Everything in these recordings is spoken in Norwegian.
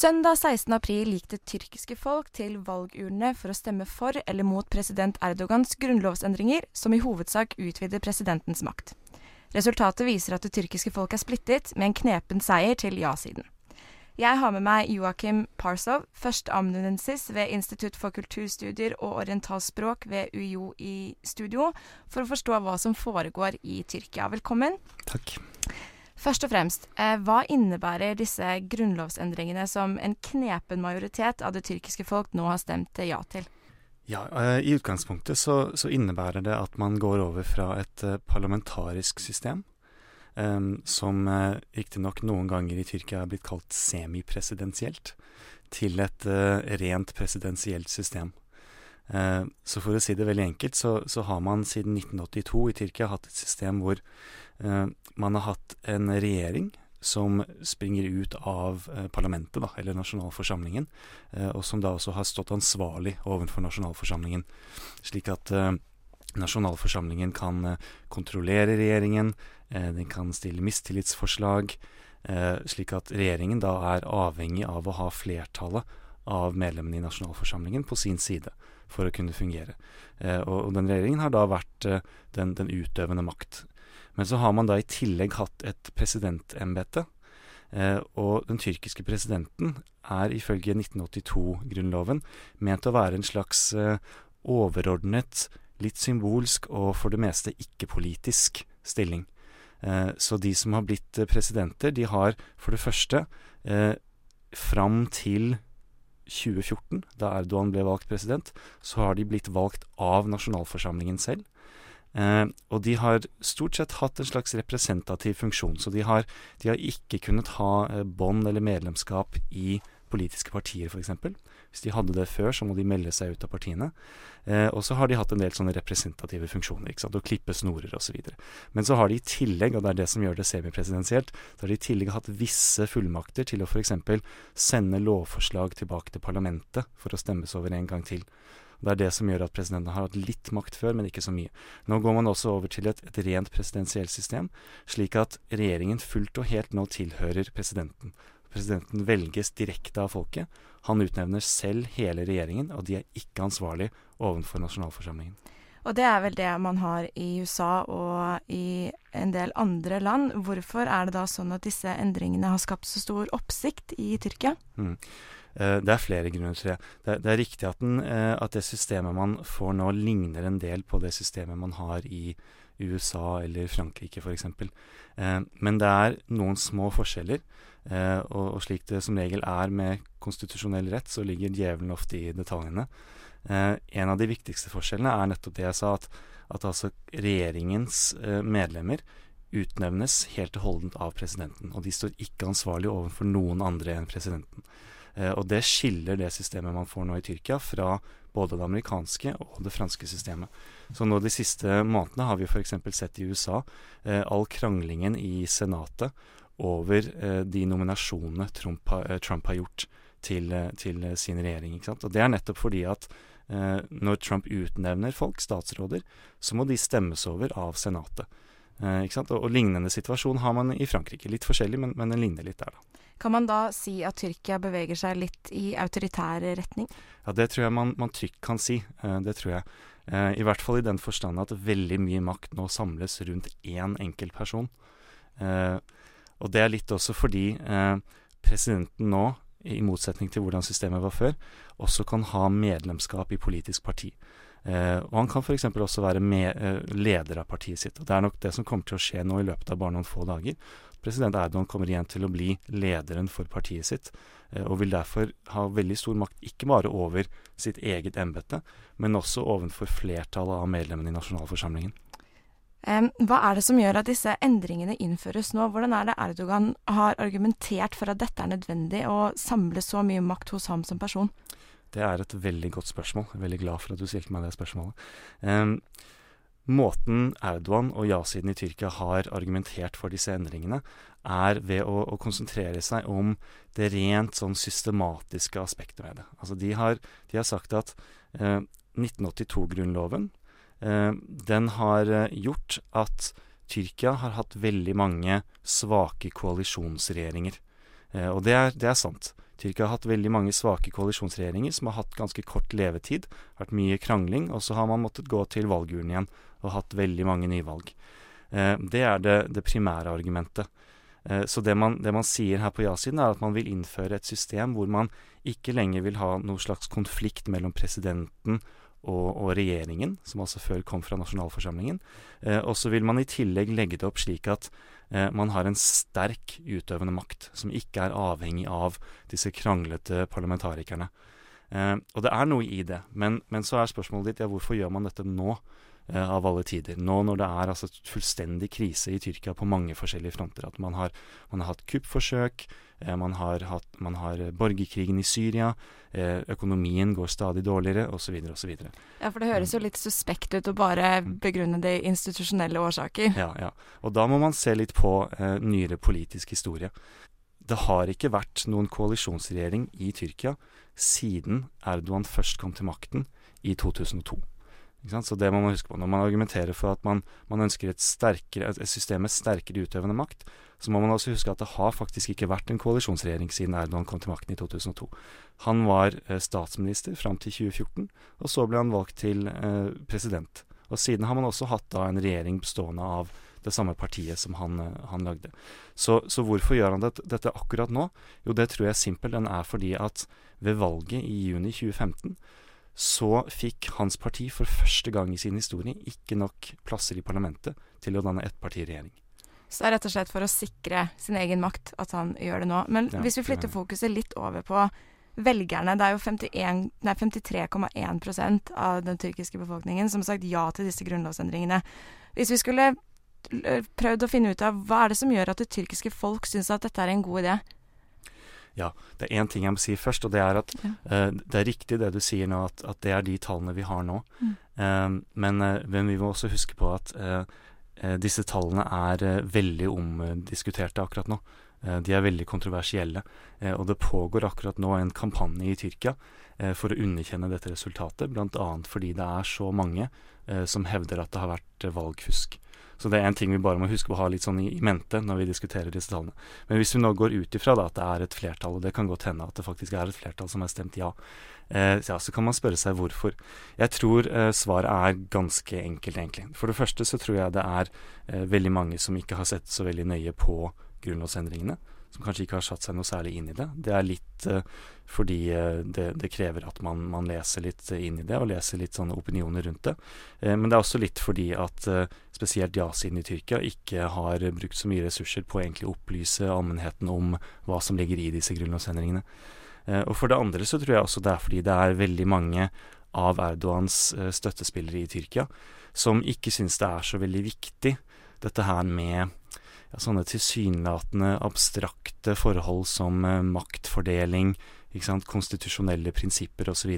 Søndag 16. april gikk det tyrkiske folk til valgurnene for å stemme for eller mot president Erdogans grunnlovsendringer, som i hovedsak utvider presidentens makt. Resultatet viser at det tyrkiske folk er splittet, med en knepen seier til ja-siden. Jeg har med meg Joakim Parsov, førsteamanuensis ved Institutt for kulturstudier og orientalspråk ved UiO i studio, for å forstå hva som foregår i Tyrkia. Velkommen. Takk. Først og fremst, eh, hva innebærer disse grunnlovsendringene som en knepen majoritet av det tyrkiske folk nå har stemt ja til? Ja, eh, I utgangspunktet så, så, innebærer det at man går over fra et eh, parlamentarisk system, um, som riktignok noen ganger i Tyrkia er blitt kalt semipresidensielt, til et rent presidensielt system. Uh, så for å si det veldig enkelt, så, så, har man siden 1982 i Tyrkia hatt et system hvor man har hatt en regjering som springer ut av eh, parlamentet, da, eller nasjonalforsamlingen, eh, og som da også har stått ansvarlig overfor nasjonalforsamlingen. Slik at eh, nasjonalforsamlingen kan eh, kontrollere regjeringen, eh, den kan stille mistillitsforslag, eh, slik at regjeringen da er avhengig av å ha flertallet av medlemmene i nasjonalforsamlingen på sin side for å kunne fungere. og, og den regjeringen har da vært den, den utøvende makt men så har man da i tillegg hatt et presidentembete. Eh, og den tyrkiske presidenten er ifølge 1982-grunnloven ment å være en slags eh, overordnet, litt symbolsk og for det meste ikke-politisk stilling. Eh, så de som har blitt presidenter, de har for det første eh, fram til 2014, da Erdogan ble valgt president, så har de blitt valgt av nasjonalforsamlingen selv. Eh, og de har stort sett hatt en slags representativ funksjon. Så de har, de har ikke kunnet ha eh, bånd eller medlemskap i politiske partier, f.eks. Hvis de hadde det før, så må de melde seg ut av partiene. Eh, og så har de hatt en del sånne representative funksjoner, ikke sant, å klippe snorer osv. Men så har de i tillegg, og det er det som gjør det semipresidensielt, så har de i tillegg hatt visse fullmakter til å f.eks. sende lovforslag tilbake til parlamentet for å stemmes over en gang til. Det er det som gjør at presidenten har hatt litt makt før, men ikke så mye. Nå går man også over til et, et rent presidensielt system, slik at regjeringen fullt og helt nå tilhører presidenten. Presidenten velges direkte av folket. Han utnevner selv hele regjeringen, og de er ikke ansvarlig overfor nasjonalforsamlingen. Og det er vel det man har i USA og i en del andre land. Hvorfor er det da sånn at disse endringene har skapt så stor oppsikt i Tyrkia? Mm. Eh, det er flere grunner til det. Det, er riktig at, den, eh, at, det systemet man får nå, ligner en del på det systemet man har i USA eller Frankrike f.eks. Eh, men det er noen små forskjeller. Og, og slik det som regel er med konstitusjonell rett, så ligger djevelen ofte i detaljene. En av de viktigste forskjellene er nettopp det jeg sa, at, at altså regjeringens medlemmer utnevnes helt og holdent av presidenten. Og de står ikke ansvarlig overfor noen andre enn presidenten. Eh, og det skiller det systemet man får nå i Tyrkia, fra både det amerikanske og det franske systemet. Så nå de siste månedene har vi f.eks. sett i USA eh, all kranglingen i Senatet over eh, de nominasjonene Trump, har, Trump har gjort til, til, sin regjering. Ikke sant? Og det er nettopp fordi at når Trump utnevner folk, statsråder, så må de stemmes over av Senatet. ikke sant? Og, og lignende situasjon har man i Frankrike. Litt forskjellig, men, men den ligner litt der, da. Kan man da si at Tyrkia beveger seg litt i autoritær retning? Ja, det tror jeg man, man trygt kan si. Eh, det tror jeg. I hvert fall i den forstand at veldig mye makt nå samles rundt én enkelt person. Uh, og det er litt også fordi presidenten nå, i motsetning til hvordan systemet var før, også kan ha medlemskap i politisk parti. Uh, og han kan f.eks. også være med, uh, leder av partiet sitt. Og Det er nok det som kommer til å skje nå i løpet av bare noen få dager president Erdogan kommer igjen til å bli lederen for partiet sitt, eh, og vil derfor ha veldig stor makt ikke bare over sitt eget embete, men også overfor flertallet av medlemmene i nasjonalforsamlingen. Hva er det som gjør at disse endringene innføres nå? Hvordan er det Erdogan har argumentert for at dette er nødvendig, å samle så mye makt hos ham som person? Det er et veldig godt spørsmål. Jeg er veldig glad for at du stilte meg det spørsmålet. Um, Måten Erdogan og ja-siden i Tyrkia har argumentert for disse endringene, er ved å, å konsentrere seg om det rent sånn systematiske aspektet ved det. Altså de har, de har sagt at eh, 1982-grunnloven eh, den har eh, gjort at Tyrkia har hatt veldig mange svake koalisjonsregjeringer. Eh, og det er, det er sant. Tyrkia har hatt veldig mange svake koalisjonsregjeringer som har hatt ganske kort levetid. Vært mye krangling, og så har man måttet gå til valgurnen igjen og hatt veldig mange nyvalg. Eh, det er det, det primære argumentet. Eh, så det man, det man, sier her på ja-siden, er at man vil innføre et system hvor man ikke lenger vil ha noen slags konflikt mellom presidenten og, og regjeringen, som altså før kom fra nasjonalforsamlingen. Eh, og så vil man i tillegg legge det opp slik at eh, man har en sterk utøvende makt, som ikke er avhengig av disse kranglete parlamentarikerne. Eh, og det er noe i det, men, men så er spørsmålet ditt ja, hvorfor gjør man dette nå? Eh, av alle tider. Nå når det er altså fullstendig krise i Tyrkia på mange forskjellige fronter. At man har, man har hatt kuppforsøk, eh, man har, hatt, man har borgerkrigen i Syria, eh, økonomien går stadig dårligere, osv. osv. Ja, for det høres jo litt suspekt ut å bare begrunne det i institusjonelle årsaker. Ja, ja. Og da må man se litt på eh, nyere politisk historie. Det har ikke vært noen koalisjonsregjering i Tyrkia siden Erdogan først kom til makten i 2002. Så det må man huske på. Når man argumenterer for at man, man ønsker et, sterkere, et, system med sterkere utøvende makt, så må man også huske at det har faktisk ikke vært en koalisjonsregjering siden Erdogan kom til makten i 2002. Han var eh, statsminister fram til 2014, og så ble han valgt til eh, president. Og siden har man også hatt da en regjering bestående av det samme partiet som han, eh, han lagde. Så, så, hvorfor gjør han det, dette akkurat nå? Jo, det tror jeg simpelthen er fordi at ved valget i juni 2015 så fikk hans parti for første gang i sin historie ikke nok plasser i parlamentet til å danne ettpartiregjering. Så det er rett og slett for å sikre sin egen makt at han gjør det nå. Men ja, hvis vi flytter fokuset litt over på velgerne, det er jo 53,1% av den tyrkiske befolkningen som har sagt ja til disse grunnlovsendringene. Hvis vi skulle prøvd å finne ut av hva er det som gjør at det tyrkiske folk syns at dette er en god idé, ja, det er én ting jeg må si først, og det er at ja. uh, det er riktig det du sier nå, at, at, det er de tallene vi har nå. Mm. Uh, men, uh, men, vi må også huske på at disse tallene er veldig omdiskuterte akkurat nå. de er veldig kontroversielle. og det pågår akkurat nå en kampanje i Tyrkia for å underkjenne dette resultatet, bl.a. fordi det er så mange som hevder at det har vært valgfusk. Så det er en ting vi bare må huske å ha litt sånn i mente når vi diskuterer disse tallene. Men hvis vi nå går ut ifra da, at det er et flertall, og det kan godt hende at det faktisk er et flertall som har stemt ja, eh, ja så kan man spørre seg hvorfor. Jeg tror eh, svaret er ganske enkelt, egentlig. For det første så tror jeg det er eh, veldig mange som ikke har sett så veldig nøye på grunnlovsendringene som kanskje ikke har satt seg noe særlig inn i det. Det er litt uh, fordi uh, det, det, krever at man, man, leser litt inn i det, og leser litt sånne opinioner rundt det. Uh, men det er også litt fordi at spesielt ja-siden i Tyrkia ikke har brukt så mye ressurser på å egentlig opplyse allmennheten om hva som ligger i disse grunnlovsendringene. og for det andre så tror jeg også det er fordi det er veldig mange av Erdogans støttespillere i Tyrkia som ikke syns det er så veldig viktig dette her med ja, sånne tilsynelatende abstrakte forhold som eh, maktfordeling, konstitusjonelle prinsipper osv.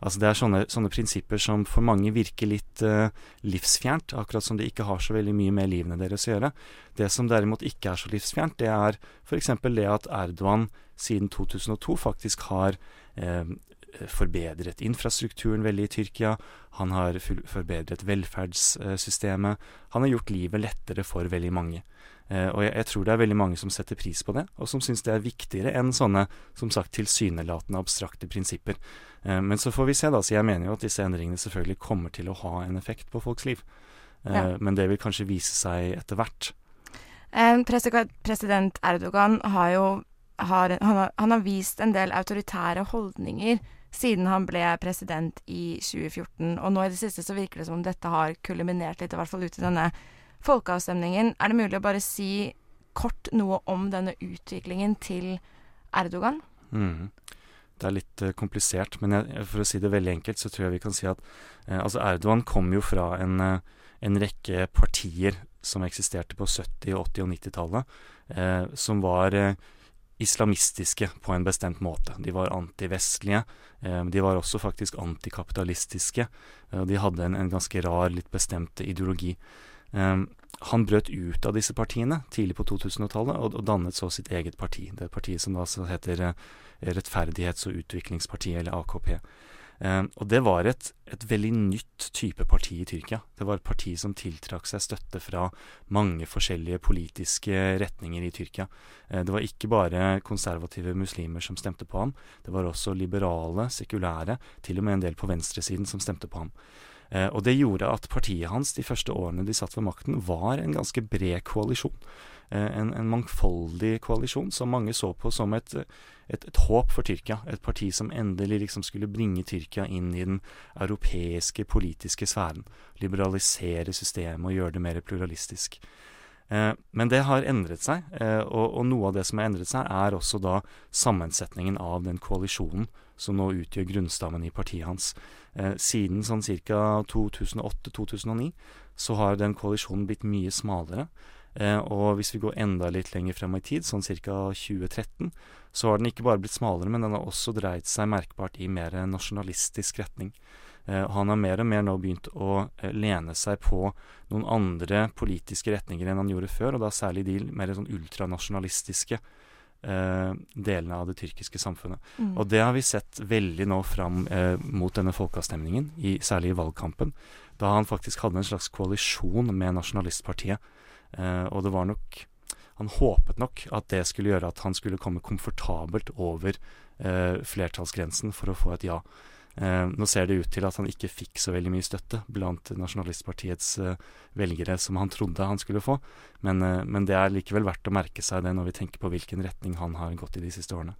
Altså det er sånne, sånne, prinsipper som for mange virker litt eh, livsfjernt, akkurat som det ikke har så veldig mye med livene deres å gjøre. Det som derimot ikke er så livsfjernt, det er f.eks. det at Erdogan siden 2002 faktisk har eh, forbedret infrastrukturen veldig i Tyrkia. Han har forbedret velferdssystemet. Han har gjort livet lettere for veldig mange. Eh, og jeg, jeg, tror det er veldig mange som setter pris på det, og som syns det er viktigere enn sånne som sagt tilsynelatende abstrakte prinsipper. Eh, men så får vi se, da. Så jeg mener jo at disse endringene selvfølgelig kommer til å ha en effekt på folks liv. Eh, ja. Men det vil kanskje vise seg etter hvert. President Erdogan har jo har, han, har, han har vist en del autoritære holdninger siden han ble president i 2014. Og nå i det siste så virker det som om dette har kulminert litt, i hvert fall ut i denne folkeavstemningen, er det mulig å bare si kort noe om denne utviklingen til Erdogan? Mm. Det er litt uh, komplisert, men jeg, for å si det veldig enkelt, så tror jeg vi kan si at uh, altså Erdogan kom jo fra en, uh, en, rekke partier som eksisterte på 70-, 80- og 90-tallet, som var islamistiske på en bestemt måte. De var antivestlige. de var også faktisk antikapitalistiske. de hadde en, en ganske rar, litt bestemt ideologi. Um, han brøt ut av disse partiene tidlig på 2000-tallet og, og, dannet så sitt eget parti. Det partiet som da heter Rettferdighets- og utviklingspartiet, eller AKP. Eh, og det var et, et, veldig nytt type parti i Tyrkia. Det var et parti som tiltrakk seg støtte fra mange forskjellige politiske retninger i Tyrkia. Eh, det var ikke bare konservative muslimer som stemte på ham. Det var også liberale, sekulære, til og med en del på venstresiden som stemte på ham. Eh, og det gjorde at partiet hans de første årene de satt ved makten, var en ganske bred koalisjon. Eh, en, en, mangfoldig koalisjon som mange så på som et, et, et, håp for Tyrkia. Et parti som endelig liksom skulle bringe Tyrkia inn i den europeiske politiske sfæren. Liberalisere systemet og gjøre det mer pluralistisk. Eh, men det har endret seg, eh, og, og, noe av det som har endret seg, er også da sammensetningen av den koalisjonen som nå utgjør grunnstammen i partiet hans. Eh, siden sånn ca. 2008-2009 så har den koalisjonen blitt mye smalere. Eh, og hvis vi går enda litt lenger frem i tid, sånn ca. 2013, så har den ikke bare blitt smalere, men den har også dreid seg merkbart i mer nasjonalistisk retning. Eh, han har mer og mer nå begynt å eh, lene seg på noen andre politiske retninger enn han gjorde før, og da særlig de mer sånn ultranasjonalistiske eh, delene av det tyrkiske samfunnet. Mm. Og det har vi sett veldig nå fram eh, mot denne folkeavstemningen, i, særlig i valgkampen, da han faktisk hadde en slags koalisjon med Nasjonalistpartiet og det var nok Han håpet nok at det skulle gjøre at han skulle komme komfortabelt over uh, flertallsgrensen for å få et ja. Eh, nå ser det ut til at han ikke fikk så veldig mye støtte blant Nasjonalistpartiets velgere som han trodde han skulle få, men, men, det er likevel verdt å merke seg det når vi tenker på hvilken retning han har gått i de siste årene.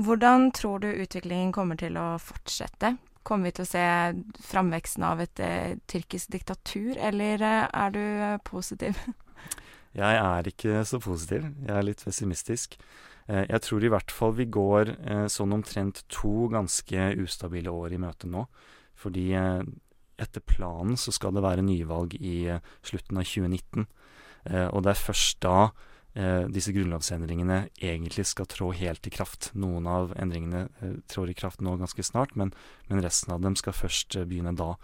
Hvordan tror du utviklingen kommer til å fortsette? Kommer vi til å se framveksten av et eh, tyrkisk diktatur, eller er du positiv? Jeg er ikke så positiv. Jeg er litt pessimistisk. Eh, jeg tror i hvert fall vi går eh, sånn omtrent to ganske ustabile år i møte nå. Fordi eh, etter planen så skal det være nyvalg i slutten av 2019. Og det er først da disse grunnlovsendringene egentlig skal trå helt i kraft. Noen av endringene trår i kraft nå ganske snart, men, men resten av dem skal først begynne da.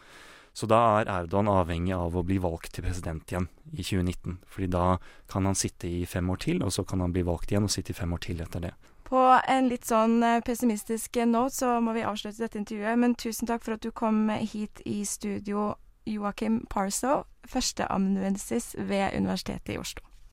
Så da er Erdogan avhengig av å bli valgt til president igjen i 2019. Fordi da kan han sitte i fem år til, og så kan han bli valgt igjen og sitte i fem år til etter det. På en litt sånn eh, pessimistisk note så må vi avslutte dette intervjuet, men tusen takk for at du kom hit i studio, Joakim Parso, førsteamanuensis ved Universitetet i Oslo.